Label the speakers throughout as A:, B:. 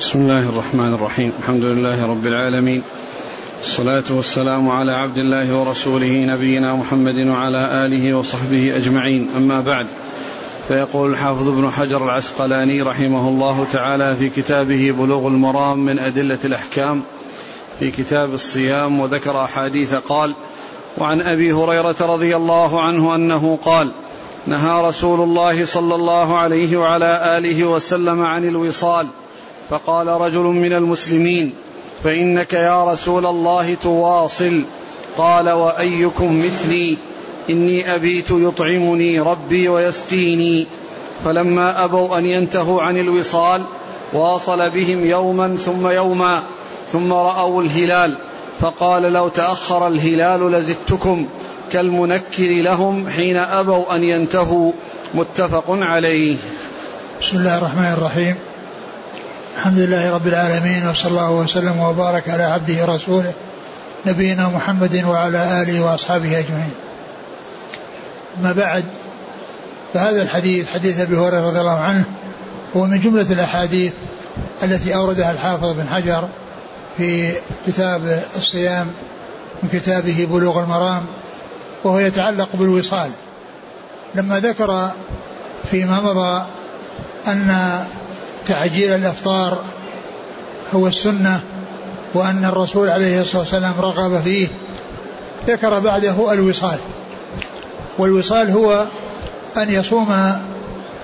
A: بسم الله الرحمن الرحيم. الحمد لله رب العالمين. الصلاة والسلام على عبد الله ورسوله نبينا محمد وعلى آله وصحبه أجمعين. أما بعد فيقول الحافظ ابن حجر العسقلاني رحمه الله تعالى في كتابه بلوغ المرام من أدلة الأحكام في كتاب الصيام وذكر أحاديث قال وعن أبي هريرة رضي الله عنه أنه قال نهى رسول الله صلى الله عليه وعلى آله وسلم عن الوصال فقال رجل من المسلمين فإنك يا رسول الله تواصل. قال وأيكم مثلي؟ إني أبيت يطعمني ربي ويسقيني. فلما أبوا أن ينتهوا عن الوصال واصل بهم يوما ثم يوما ثم رأوا الهلال. فقال لو تأخر الهلال لزدتكم. كالمنكر لهم حين أبوا أن ينتهوا. متفق عليه.
B: بسم الله الرحمن الرحيم. الحمد لله رب العالمين وصلى الله وسلم وبارك على عبده ورسوله نبينا محمد وعلى آله وأصحابه أجمعين. ما بعد فهذا الحديث حديث أبي هريرة رضي الله عنه هو من جملة الأحاديث التي أوردها الحافظ بن حجر في كتاب الصيام من كتابه بلوغ المرام وهو يتعلق بالوصال لما ذكر فيما مضى أن تعجيل الإفطار هو السنة وأن الرسول عليه الصلاة والسلام رغب فيه ذكر بعده الوصال. والوصال هو أن يصوم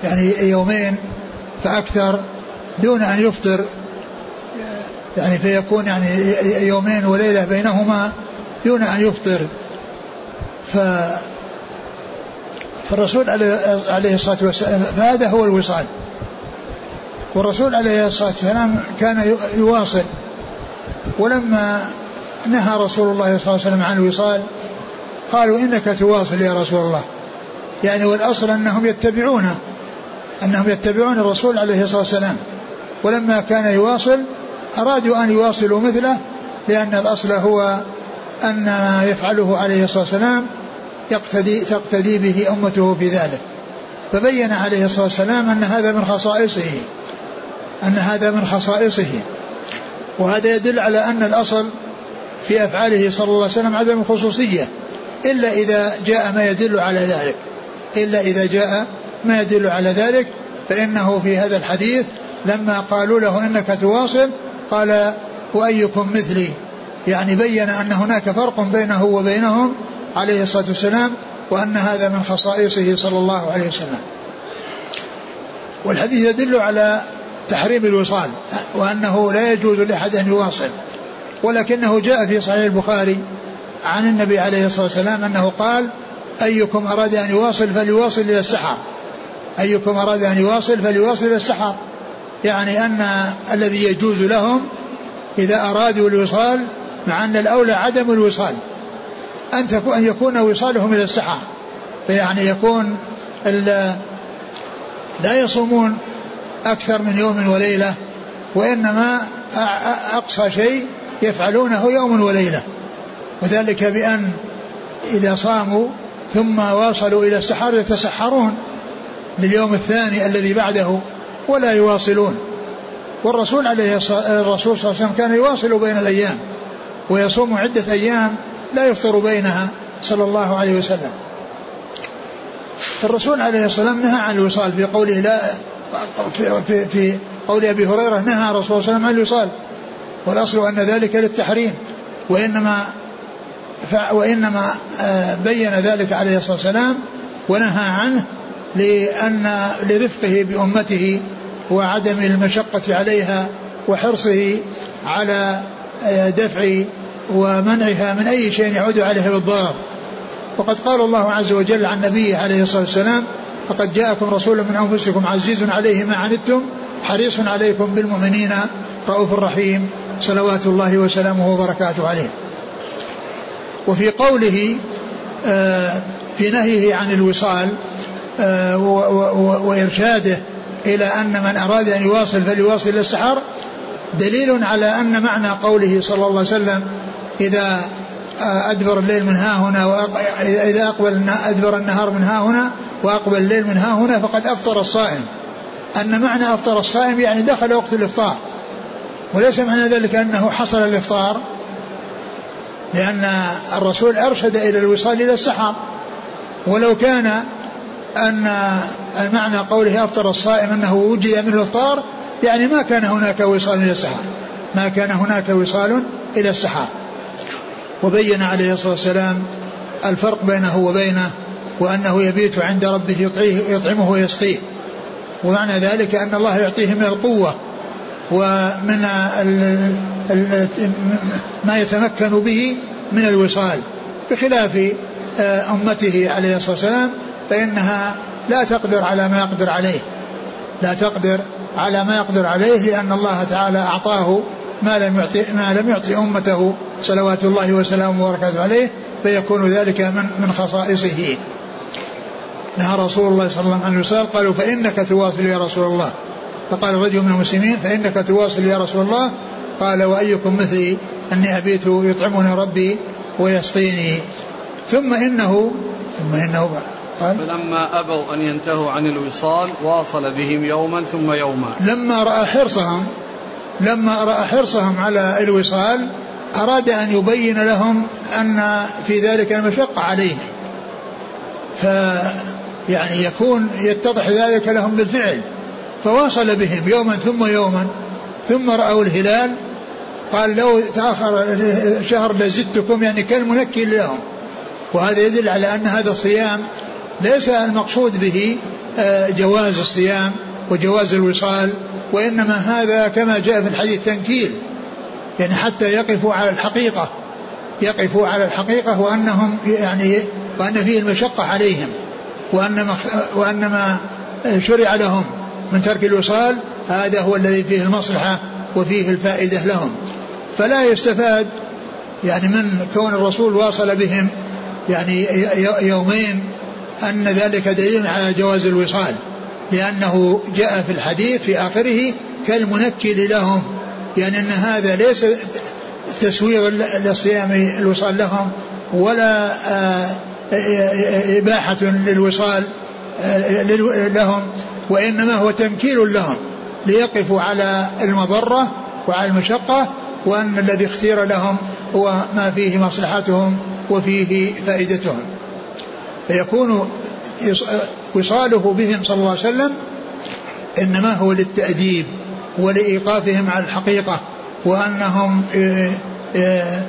B: يعني يومين فأكثر دون أن يفطر يعني فيكون يعني يومين وليلة بينهما دون أن يفطر. ف فالرسول عليه الصلاة والسلام فهذا هو الوصال. والرسول عليه الصلاة والسلام كان يواصل. ولما نهى رسول الله صلى الله عليه وسلم عن الوصال قالوا إنك تواصل يا رسول الله. يعني والأصل أنهم يتبعونه أنهم يتبعون الرسول عليه الصلاة والسلام. ولما كان يواصل أرادوا أن يواصلوا مثله لأن الأصل هو أن ما يفعله عليه الصلاة والسلام يقتدي تقتدي به أمته في ذلك فبين عليه الصلاة والسلام أن هذا من خصائصه. أن هذا من خصائصه. وهذا يدل على أن الأصل في أفعاله صلى الله عليه وسلم عدم الخصوصية إلا إذا جاء ما يدل على ذلك. إلا إذا جاء ما يدل على ذلك فإنه في هذا الحديث لما قالوا له إنك تواصل قال وأيكم مثلي؟ يعني بين أن هناك فرق بينه وبينهم عليه الصلاة والسلام وأن هذا من خصائصه صلى الله عليه وسلم. والحديث يدل على تحريم الوصال وأنه لا يجوز لأحد أن يواصل. ولكنه جاء في صحيح البخاري عن النبي عليه الصلاة والسلام أنه قال أيكم أراد أن يواصل فليواصل إلى السحر. أيكم أراد أن يواصل فليواصل إلى السحر. يعني أن الذي يجوز لهم إذا أرادوا الوصال مع أن الأولى عدم الوصال. أن أن يكون وصالهم إلى السحر. فيعني يكون لا يصومون أكثر من يوم وليلة وإنما أقصى شيء يفعلونه يوم وليلة. وذلك بأن إذا صاموا ثم واصلوا إلى السحر يتسحرون لليوم الثاني الذي بعده ولا يواصلون. والرسول عليه الرسول صلى الله عليه وسلم كان يواصل بين الأيام ويصوم عدة أيام لا يفطر بينها صلى الله عليه وسلم. فالرسول عليه الصلاة والسلام نهى عن الوصال في قوله لا في, في, في قول أبي هريرة نهى الرسول صلى الله عليه وسلم عن الوصال والأصل أن ذلك للتحريم وإنما وإنما آه، بين ذلك عليه الصلاة والسلام ونهى عنه لأن لرفقه بأمته وعدم المشقة عليها وحرصه على آه، دفع ومنعها من أي شيء يعود عليها بالضرر. وقد قال الله عز وجل عن نبيه عليه الصلاة والسلام فقد جاءكم رسول من أنفسكم عزيز عليه ما عنتم حريص عليكم بالمؤمنين رؤوف رحيم صلوات الله وسلامه وبركاته عليه. وفي قوله آه، في نهيه عن الوصال آه، وإرشاده إلى أن من أراد أن يواصل فليواصل إلى السحر دليل على أن معنى قوله صلى الله عليه وسلم إذا أدبر الليل من ها هنا إذا أقبل أدبر النهار من ها هنا وأقبل الليل من ها هنا فقد أفطر الصائم. أن معنى أفطر الصائم يعني دخل وقت الإفطار. وليس معنى ذلك أنه حصل الإفطار لأن الرسول أرشد إلى الوصال إلى السحر. ولو كان أن معنى قوله أفطر الصائم أنه وجد منه الإفطار يعني ما كان هناك وصال إلى السحر. ما كان هناك وصال إلى السحر. وبين عليه الصلاة والسلام الفرق بينه وبينه وأنه يبيت عند ربه يطعيه يطعمه ويسقيه. ومعنى ذلك أن الله يعطيه من القوة ومن ما يتمكن به من الوصال. بخلاف آه، أمته عليه الصلاة والسلام فإنها لا تقدر على ما يقدر عليه. لا تقدر على ما يقدر عليه لأن الله تعالى أعطاه ما لم يعطي ما لم يعطي أمته صلوات الله وسلامه وبركاته عليه فيكون ذلك من من خصائصه. نهى رسول الله صلى الله عليه وسلم قالوا فإنك تواصل يا رسول الله. فقال رجل من المسلمين فإنك تواصل يا رسول الله. قال وأيكم مثلي؟ أني أبيت يطعمني ربي ويسقيني. ثم إنه ثم إنه
A: قال فلما أبوا أن ينتهوا عن الوصال واصل بهم يوما ثم يوما.
B: لما رأى حرصهم لما رأى حرصهم على الوصال أراد أن يبين لهم أن في ذلك المشقة عليهم ف يعني يكون يتضح ذلك لهم بالفعل. فواصل بهم يوما ثم يوما ثم رأوا الهلال. قال لو تأخر شهر لزدتكم يعني كالمنكل لهم. وهذا يدل على أن هذا الصيام ليس المقصود به آه، جواز الصيام. وجواز الوصال وإنما هذا كما جاء في الحديث تنكيل يعني حتى يقفوا على الحقيقة يقفوا على الحقيقة وأنهم يعني وأن فيه المشقة عليهم وأن ما وأن شرع لهم من ترك الوصال هذا هو الذي فيه المصلحة وفيه الفائدة لهم. فلا يستفاد يعني من كون الرسول واصل بهم يعني يومين أن ذلك دليل على جواز الوصال. لأنه جاء في الحديث في آخره كالمنكل لهم يعني أن هذا ليس تسويغ للصيام الوصال لهم ولا آه، إباحة للوصال آه، لهم وإنما هو تنكيل لهم ليقفوا على المضرة وعلى المشقة وأن الذي اختير لهم هو ما فيه مصلحتهم وفيه فائدتهم. فيكون وصاله بهم صلى الله عليه وسلم إنما هو للتأديب ولإيقافهم على الحقيقة وأنهم آه، آه،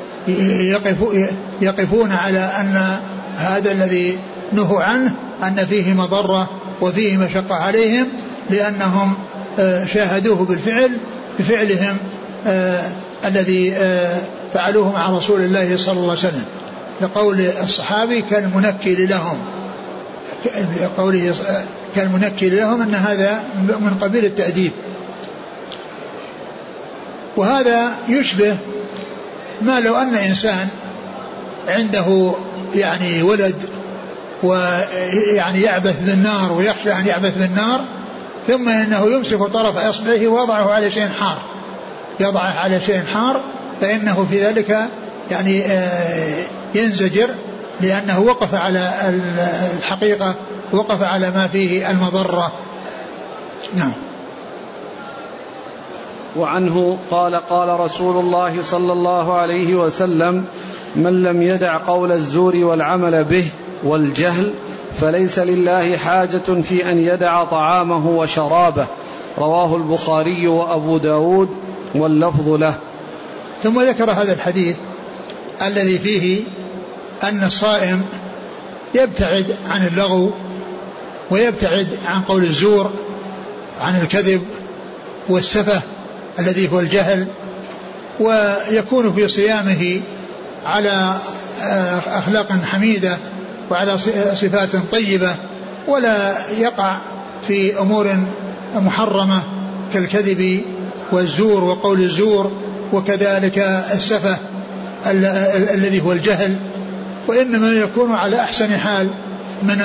B: يقفون على أن هذا الذي نهوا عنه أن فيه مضرة وفيه مشقة عليهم لأنهم آه، شاهدوه بالفعل بفعلهم الذي فعلوه مع رسول الله صلى الله عليه وسلم. لقول الصحابي كالمنكل لهم. قوله كالمنكل لهم أن هذا من قبيل التأديب. وهذا يشبه ما لو أن إنسان عنده يعني ولد ويعني يعبث بالنار ويخشى أن يعبث بالنار ثم إنه يمسك طرف إصبعه ويضعه على شيء حار. يضعه على شيء حار فإنه في ذلك يعني آه، ينزجر. لأنه وقف على الحقيقة وقف على ما فيه المضرة. نعم.
A: وعنه قال قال رسول الله صلى الله عليه وسلم من لم يدع قول الزور والعمل به والجهل فليس لله حاجة في أن يدع طعامه وشرابه. رواه البخاري وأبو داود واللفظ له.
B: ثم ذكر هذا الحديث الذي فيه أن الصائم يبتعد عن اللغو ويبتعد عن قول الزور عن الكذب والسفه الذي هو الجهل ويكون في صيامه على آه، أخلاق حميدة وعلى صفات طيبة ولا يقع في أمور محرمة كالكذب والزور وقول الزور وكذلك السفه الذي هو الجهل. وإنما يكون على أحسن حال من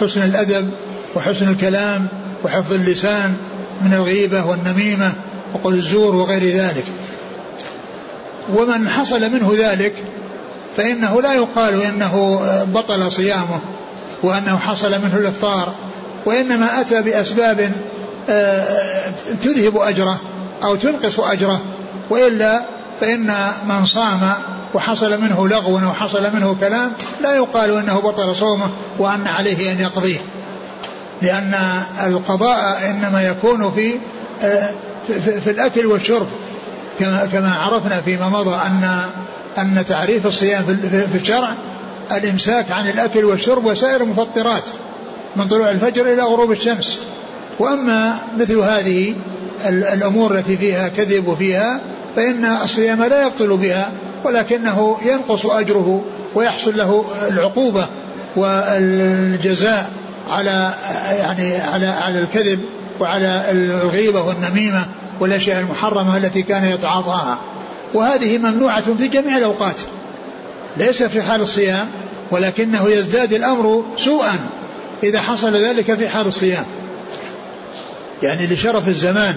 B: حسن الأدب وحسن الكلام وحفظ اللسان من الغيبة والنميمة وقول الزور وغير ذلك. ومن حصل منه ذلك فإنه لا يقال إنه بطل صيامه وأنه حصل منه الإفطار وإنما أتى بأسباب آه، تذهب أجره أو تنقص أجره وإلا فإن من صام وحصل منه لغو أو حصل منه كلام لا يقال أنه بطل صومه وأن عليه أن يقضيه. لأن القضاء إنما يكون في في, الأكل والشرب. كما كما عرفنا فيما مضى أن أن تعريف الصيام في الشرع الإمساك عن الأكل والشرب وسائر المفطرات من طلوع الفجر إلى غروب الشمس. وأما مثل هذه الأمور التي فيها كذب وفيها فإن الصيام لا يبطل بها ولكنه ينقص أجره ويحصل له العقوبة والجزاء على يعني على على الكذب وعلى الغيبة والنميمة والأشياء المحرمة التي كان يتعاطاها. وهذه ممنوعة في جميع الأوقات. ليس في حال الصيام ولكنه يزداد الأمر سوءا إذا حصل ذلك في حال الصيام. يعني لشرف الزمان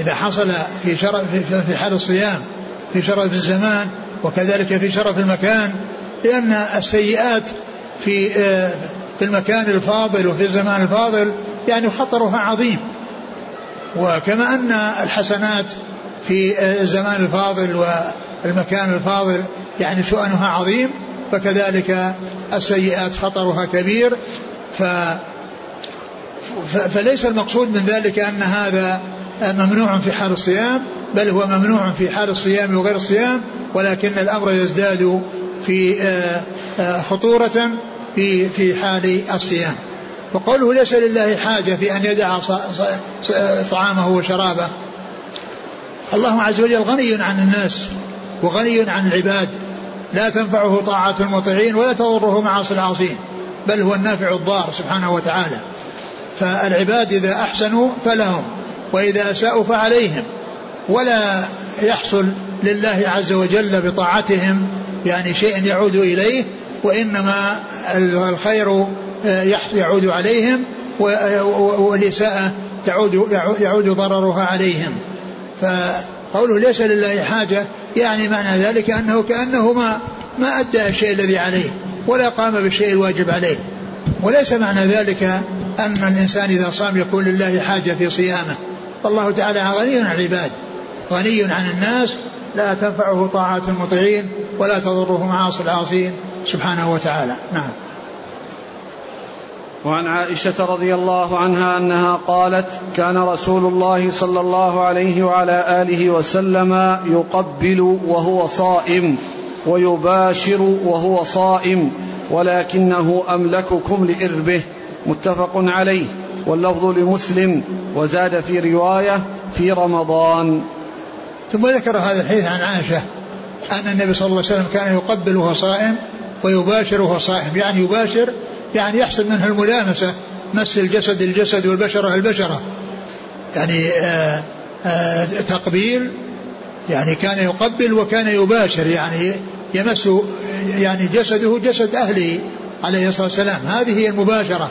B: إذا حصل في شرف في حال الصيام في شرف الزمان وكذلك في شرف المكان لأن السيئات في آه، في المكان الفاضل وفي الزمان الفاضل يعني خطرها عظيم. وكما أن الحسنات في الزمان الفاضل والمكان الفاضل يعني شؤنها عظيم فكذلك السيئات خطرها كبير. ف فليس المقصود من ذلك أن هذا ممنوع في حال الصيام بل هو ممنوع في حال الصيام وغير الصيام ولكن الأمر يزداد في آه، آه، خطورة في في حال الصيام. وقوله ليس لله حاجة في أن يدع طعامه وشرابه. الله عز وجل غني عن الناس وغني عن العباد. لا تنفعه طاعة المطيعين ولا تضره معاصي العاصين بل هو النافع الضار سبحانه وتعالى. فالعباد إذا أحسنوا فلهم. وإذا أساءوا فعليهم. ولا يحصل لله عز وجل بطاعتهم يعني شيء يعود إليه وإنما الخير يعود عليهم والإساءة تعود يعود ضررها عليهم. فقوله ليس لله حاجة يعني معنى ذلك أنه كأنه ما ما أدى الشيء الذي عليه ولا قام بالشيء الواجب عليه. وليس معنى ذلك أن الإنسان إذا صام يكون لله حاجة في صيامه. فالله تعالى غني عن العباد غني عن الناس لا تنفعه طاعات المطيعين ولا تضره معاصي العاصين سبحانه وتعالى. نعم.
A: وعن عائشة رضي الله عنها أنها قالت كان رسول الله صلى الله عليه وعلى آله وسلم يقبل وهو صائم ويباشر وهو صائم ولكنه أملككم لإربه متفق عليه. واللفظ لمسلم وزاد في رواية في رمضان.
B: ثم ذكر هذا الحديث عن عائشة أن النبي صلى الله عليه وسلم كان يقبل وهو صائم ويباشر وهو صائم يعني يباشر يعني يحصل منه الملامسة مس الجسد الجسد والبشرة البشرة. يعني آآ آآ تقبيل يعني كان يقبل وكان يباشر يعني يمس يعني جسده جسد أهله عليه الصلاة والسلام. هذه هي المباشرة.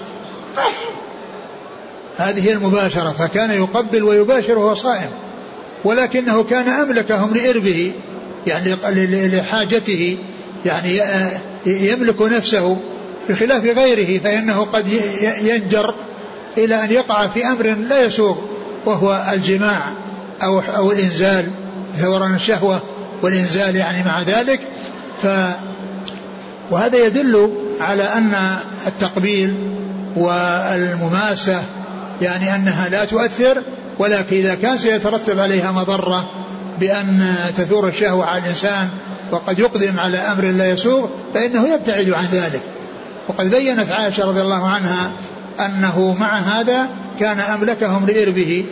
B: هذه المباشرة فكان يقبل ويباشر وهو صائم. ولكنه كان أملكهم لإربه يعني لحاجته يعني يملك نفسه بخلاف غيره فإنه قد ينجر إلى أن يقع في أمر لا يسوغ وهو الجماع أو أو الإنزال ثوران الشهوة والإنزال يعني مع ذلك. ف وهذا يدل على أن التقبيل والمماسة يعني أنها لا تؤثر ولكن إذا كان سيترتب عليها مضرة بأن تثور الشهوة على الإنسان وقد يقدم على أمر لا يسوغ فإنه يبتعد عن ذلك. وقد بينت عائشة رضي الله عنها أنه مع هذا كان أملكهم لإربه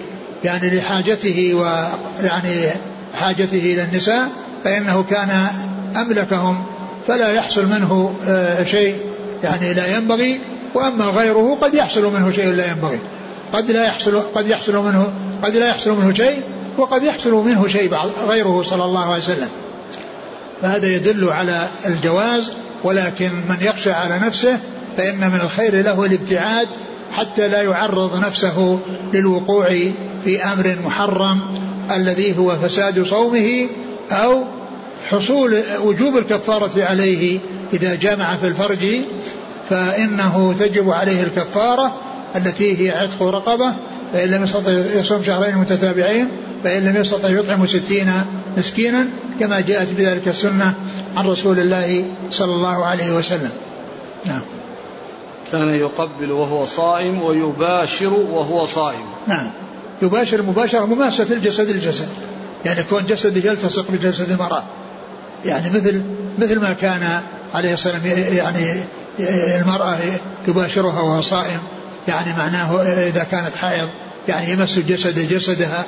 B: يعني لحاجته ويعني حاجته إلى النساء فإنه كان أملكهم فلا يحصل منه آه، شيء يعني لا ينبغي وأما غيره قد يحصل منه شيء لا ينبغي. قد لا يحصل قد يحصل منه قد لا يحصل منه شيء وقد يحصل منه شيء غيره صلى الله عليه وسلم. فهذا يدل على الجواز ولكن من يخشى على نفسه فإن من الخير له الابتعاد حتى لا يعرض نفسه للوقوع في أمر محرم الذي هو فساد صومه أو حصول وجوب الكفارة عليه إذا جامع في الفرج فإنه تجب عليه الكفارة التي هي عتق رقبة فإن لم يستطع يصوم شهرين متتابعين فإن لم يستطع يطعم ستين مسكينا كما جاءت بذلك السنة عن رسول الله صلى الله عليه وسلم. نعم.
A: كان يقبل وهو صائم ويباشر وهو صائم.
B: نعم. يباشر مباشرة مماسة الجسد الجسد يعني كون جسده يلتصق بجسد المرأة. يعني مثل مثل ما كان عليه الصلاة والسلام يعني المرأة يباشرها وهو صائم يعني معناه إذا كانت حائض يعني يمس جسد جسدها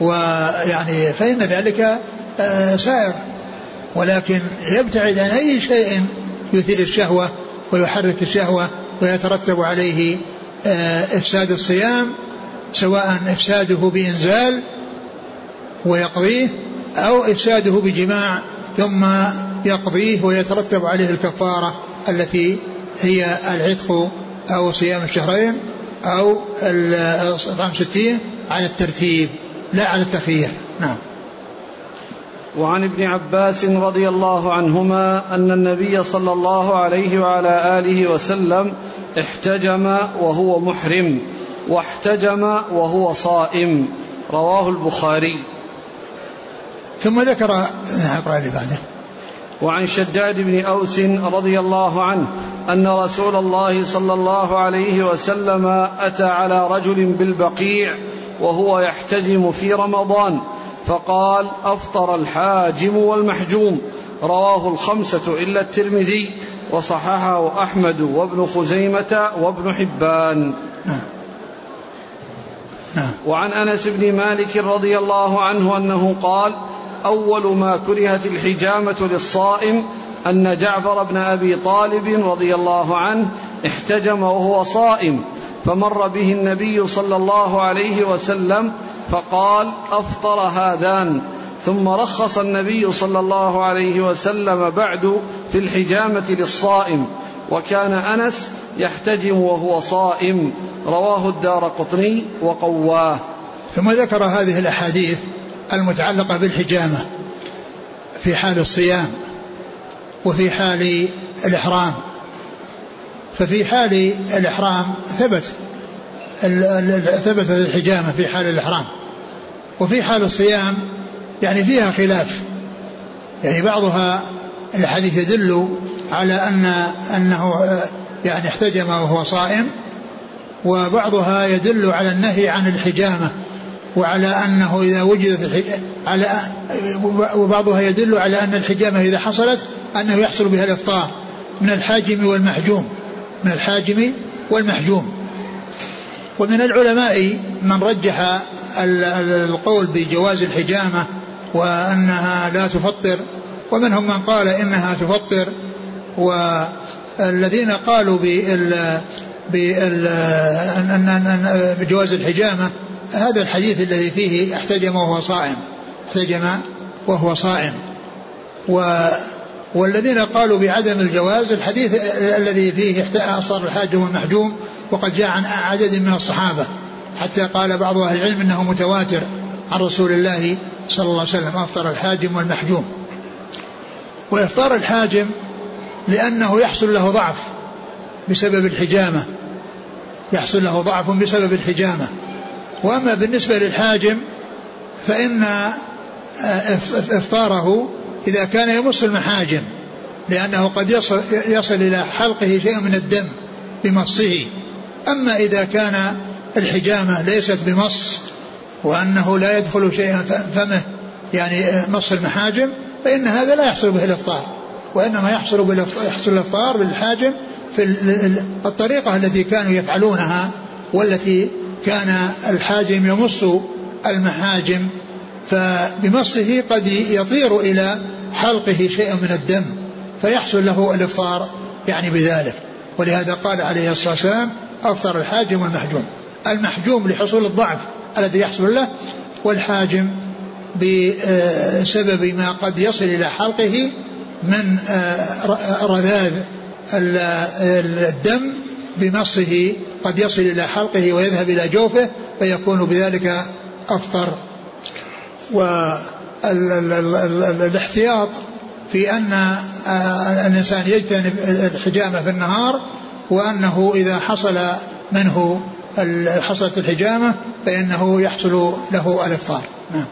B: ويعني فإن ذلك آه، سائر ولكن يبتعد عن أي شيء يثير الشهوة ويحرك الشهوة ويترتب عليه آه، إفساد الصيام سواء إفساده بإنزال ويقضيه أو إفساده بجماع ثم يقضيه ويترتب عليه الكفارة التي هي العتق أو صيام الشهرين أو إطعام ستين على الترتيب لا على التخيير نعم.
A: وعن ابن عباس رضي الله عنهما أن النبي صلى الله عليه وعلى آله وسلم احتجم وهو محرم واحتجم وهو صائم. رواه البخاري.
B: ثم ذكر اقرا لي بعده.
A: وعن شداد بن أوس رضي الله عنه أن رسول الله صلى الله عليه وسلم أتى على رجل بالبقيع وهو يحتجم في رمضان فقال أفطر الحاجم والمحجوم رواه الخمسة إلا الترمذي وصححه أحمد وابن خزيمة وابن حبان نعم. نعم. وعن أنس بن مالك رضي الله عنه أنه قال أول ما كرهت الحجامة للصائم أن جعفر بن أبي طالب رضي الله عنه احتجم وهو صائم فمر به النبي صلى الله عليه وسلم فقال أفطر هذان. ثم رخص النبي صلى الله عليه وسلم بعد في الحجامة للصائم وكان أنس يحتجم وهو صائم. رواه الدار قطني وقواه.
B: ثم ذكر هذه الأحاديث المتعلقة بالحجامة في حال الصيام وفي حال الإحرام. ففي حال الإحرام ثبت ثبت الحجامة في حال الإحرام. وفي حال الصيام يعني فيها خلاف. يعني بعضها الحديث يدل على أن أنه يعني احتجم وهو صائم وبعضها يدل على النهي عن الحجامة. وعلى أنه إذا وجدت على وبعضها يدل على أن الحجامة إذا حصلت أنه يحصل بها الإفطار من الحاجم والمحجوم من الحاجم والمحجوم. ومن العلماء من رجح القول بجواز الحجامة وأنها لا تفطر ومنهم من قال إنها تفطر والذين قالوا بال بجواز الحجامة هذا الحديث الذي فيه احتجم وهو صائم احتجم وهو صائم. و والذين قالوا بعدم الجواز الحديث الذي فيه أصر الحاج والمحجوم وقد جاء عن عدد من الصحابة حتى قال بعض أهل العلم أنه متواتر عن رسول الله صلى الله عليه وسلم أفطر الحاجم والمحجوم. وإفطار الحاجم لأنه يحصل له ضعف بسبب الحجامة يحصل له ضعف بسبب الحجامة. وأما بالنسبة للحاجم فإن إفطاره إذا كان يمص المحاجم لأنه قد يصل, يصل إلى حلقه شيء من الدم بمصه. أما إذا كان الحجامة ليست بمص وأنه لا يدخل شيء فمه يعني مص المحاجم فإن هذا لا يحصل به الإفطار. وإنما يحصل يحصل الإفطار بالحاجم في الطريقة التي كانوا يفعلونها والتي كان الحاجم يمص المحاجم فبمصه قد يطير إلى حلقه شيء من الدم فيحصل له الإفطار يعني بذلك. ولهذا قال عليه الصلاة والسلام أفطر الحاجم والمحجوم المحجوم لحصول الضعف الذي يحصل له والحاجم بسبب ما قد يصل إلى حلقه من رذاذ الدم بمصه قد يصل إلى حلقه ويذهب إلى جوفه فيكون بذلك أفطر. والإحتياط في أن الإنسان يجتنب الحجامة في النهار وأنه إذا حصل منه حصلت الحجامة فإنه يحصل له الإفطار. نعم.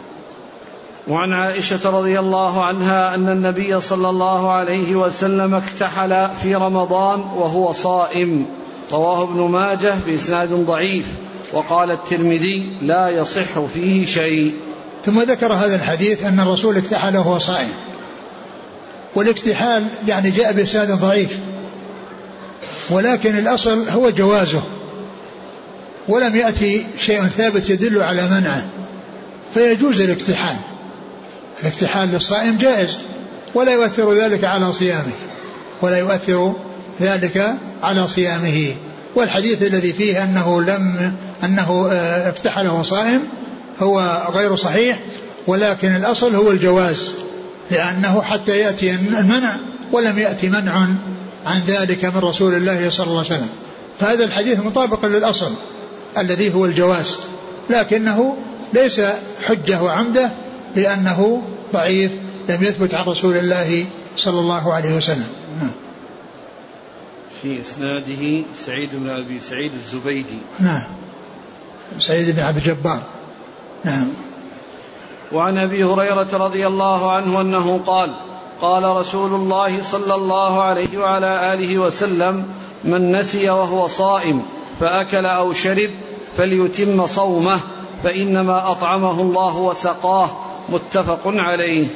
A: وعن عائشة رضي الله عنها أن النبي صلى الله عليه وسلم اكتحل في رمضان وهو صائم. رواه ابن ماجه بإسناد ضعيف وقال الترمذي لا يصح فيه شيء.
B: ثم ذكر هذا الحديث أن الرسول اكتحل وهو صائم. والاكتحال يعني جاء بإسناد ضعيف ولكن الأصل هو جوازه ولم يأتي شيء ثابت يدل على منعه فيجوز الاكتحال. الاكتحال للصائم جائز ولا يؤثر ذلك على صيامه ولا يؤثر ذلك على صيامه. والحديث الذي فيه أنه لم أنه آه، اكتحل وهو صائم هو غير صحيح ولكن الأصل هو الجواز لأنه حتى يأتي المنع ولم يأتي منع عن ذلك من رسول الله صلى الله عليه وسلم. فهذا الحديث مطابق للأصل الذي هو الجواز لكنه ليس حجة وعمدة لأنه ضعيف لم يثبت عن رسول الله صلى الله عليه وسلم. نعم.
A: في إسناده سعيد بن أبي سعيد الزبيدي.
B: نعم. سعيد بن عبد الجبار نعم.
A: وعن أبي هريرة رضي الله عنه أنه قال قال رسول الله صلى الله عليه وعلى آله وسلم من نسي وهو صائم فأكل أو شرب فليتم صومه فإنما أطعمه الله وسقاه. متفق عليه.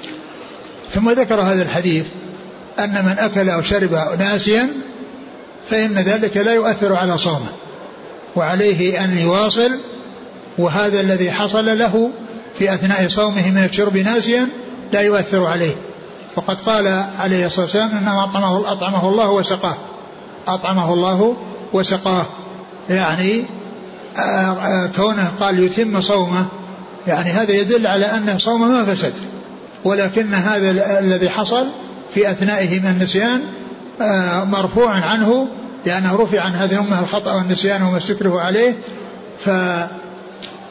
B: ثم ذكر هذا الحديث أن من أكل أو شرب ناسيا فإن ذلك لا يؤثر على صومه وعليه أن يواصل وهذا الذي حصل له في أثناء صومه من الشرب ناسيا لا يؤثر عليه. وقد قال عليه الصلاة والسلام إنما أطعمه, أطعمه الله وسقاه. أطعمه الله وسقاه. يعني آه، آه، كونه قال يتم صومه يعني هذا يدل على أن صومه ما فسد ولكن هذا الذي حصل في أثنائه من النسيان مرفوع عنه لأنه رفع عن هذه الأمة الخطأ والنسيان وما استكره عليه ف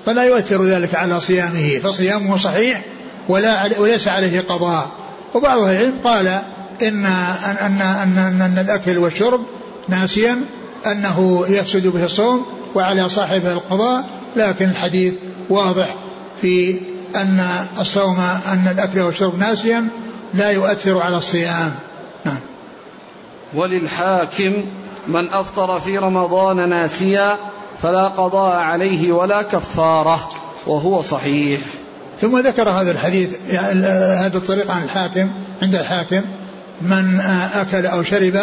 B: فلا يؤثر ذلك على صيامه فصيامه صحيح ولا وليس عليه قضاء. وبعض العلم قال إن أن أن أن, أن, أن الأكل والشرب ناسيا أنه يفسد به الصوم وعلى صاحبه القضاء لكن الحديث واضح في أن الصوم أن الأكل والشرب ناسيا لا يؤثر على الصيام.
A: وللحاكم من أفطر في رمضان ناسيا فلا قضاء عليه ولا كفارة وهو صحيح.
B: ثم ذكر هذا الحديث يعني هذا الطريق عن الحاكم عند الحاكم من أكل أو شرب.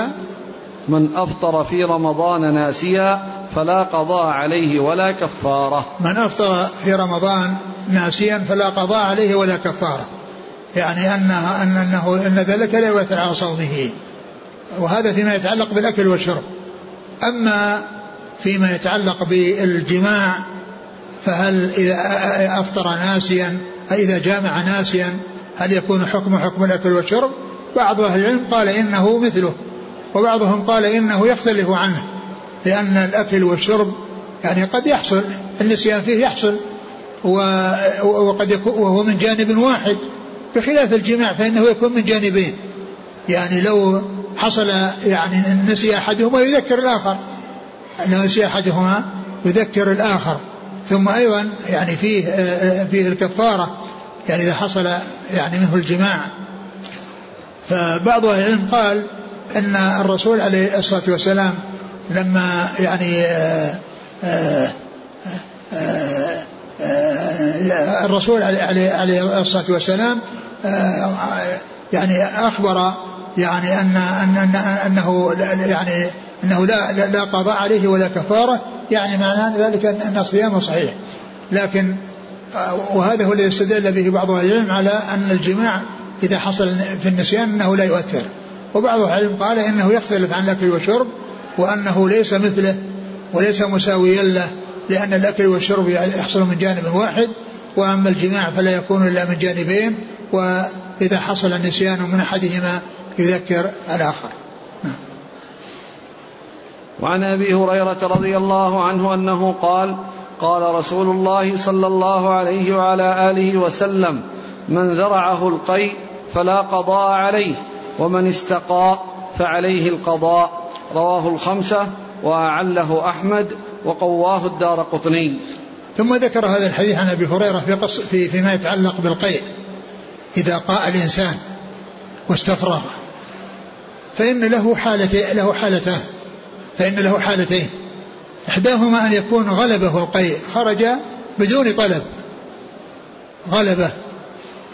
A: من أفطر في رمضان ناسيا فلا قضاء عليه ولا كفارة.
B: من أفطر في رمضان ناسيا فلا قضاء عليه ولا كفارة. يعني أنه, أنه أن ذلك لا يؤثر على صومه. وهذا فيما يتعلق بالأكل والشرب. أما فيما يتعلق بالجماع فهل إذا أفطر ناسيا إذا جامع ناسيا هل يكون حكم حكم الأكل والشرب؟ بعض أهل العلم قال إنه مثله وبعضهم قال إنه يختلف عنه لأن الأكل والشرب يعني قد يحصل النسيان فيه يحصل وقد يكون وهو من جانب واحد. بخلاف الجماع فإنه يكون من جانبين. يعني لو حصل يعني نسي أحدهما يذكر الآخر. أنه نسي أحدهما يذكر الآخر. ثم أيضا يعني فيه فيه الكفارة يعني إذا حصل يعني منه الجماع. فبعض أهل العلم قال أن الرسول عليه الصلاة والسلام لما يعني الرسول عليه الصلاة والسلام يعني أخبر يعني أن أن أن أنه يعني أنه لا لا قضاء عليه ولا كفارة يعني معناه ذلك أن صيامه صحيح. لكن وهذا هو الذي استدل به بعض أهل العلم على أن الجماع إذا حصل في النسيان أنه لا يؤثر. وبعض أهل العلم قال إنه يختلف عن الأكل والشرب وأنه ليس مثله وليس مساويا له لأن الأكل والشرب يحصل من جانب واحد وأما الجماع فلا يكون إلا من جانبين وإذا حصل النسيان من أحدهما يذكر الآخر. نعم.
A: وعن أبي هريرة رضي الله عنه أنه قال قال رسول الله صلى الله عليه وعلى آله وسلم من ذرعه القيء فلا قضاء عليه ومن استقاء فعليه القضاء رواه الخمسة وأعله أحمد وقواه الدار قطني.
B: ثم ذكر هذا الحديث عن أبي هريرة في, قص في فيما يتعلق بالقيء. إذا قاء الإنسان واستفرغ فإن له حالتين له حالتان فإن له حالتين. إحداهما أن يكون غلبه القيء خرج بدون طلب. غلبه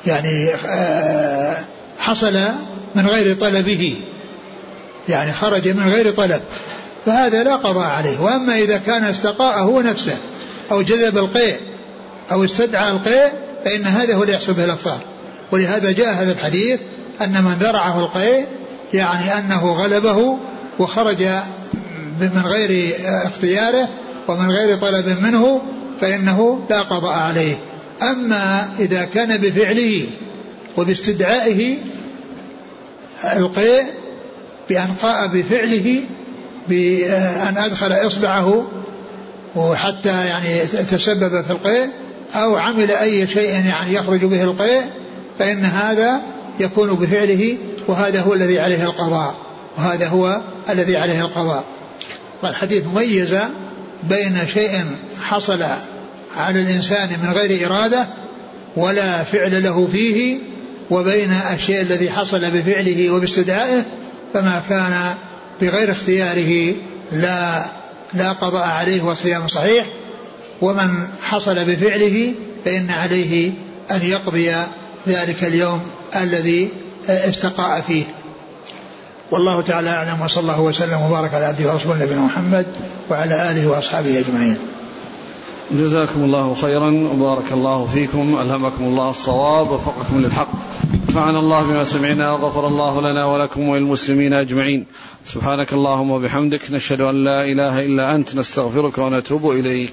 B: يعني آه، حصل من غير طلبه يعني خرج من غير طلب. فهذا لا قضاء عليه. وأما إذا كان استقاء هو نفسه أو جذب القيء أو استدعى القيء فإن هذا هو اللي يحصل به الأفطار ولهذا جاء هذا الحديث أن من ذرعه القيء يعني أنه غلبه وخرج من غير اختياره ومن غير طلب منه فإنه لا قضاء عليه. أما إذا كان بفعله وباستدعائه القيء بأن قاء بفعله بأن أدخل إصبعه وحتى يعني تسبب في القيء أو عمل أي شيء يعني يخرج به القيء فإن هذا يكون بفعله وهذا هو الذي عليه القضاء وهذا هو الذي عليه القضاء. والحديث ميز بين شيء حصل على الإنسان من غير إرادة ولا فعل له فيه وبين الشيء الذي حصل بفعله وباستدعائه فما كان بغير اختياره لا لا قضاء عليه وصيام صحيح. ومن حصل بفعله فإن عليه أن يقضي ذلك اليوم الذي استقاء فيه. والله تعالى أعلم وصلى الله وسلم وبارك على عبده ورسوله نبينا محمد وعلى آله وأصحابه أجمعين.
A: جزاكم الله خيرا وبارك الله فيكم ألهمكم الله الصواب ووفقكم للحق. نفعنا الله بما سمعنا وغفر الله لنا ولكم وللمسلمين أجمعين. سبحانك اللهم وبحمدك نشهد أن لا إله إلا أنت نستغفرك ونتوب إليك.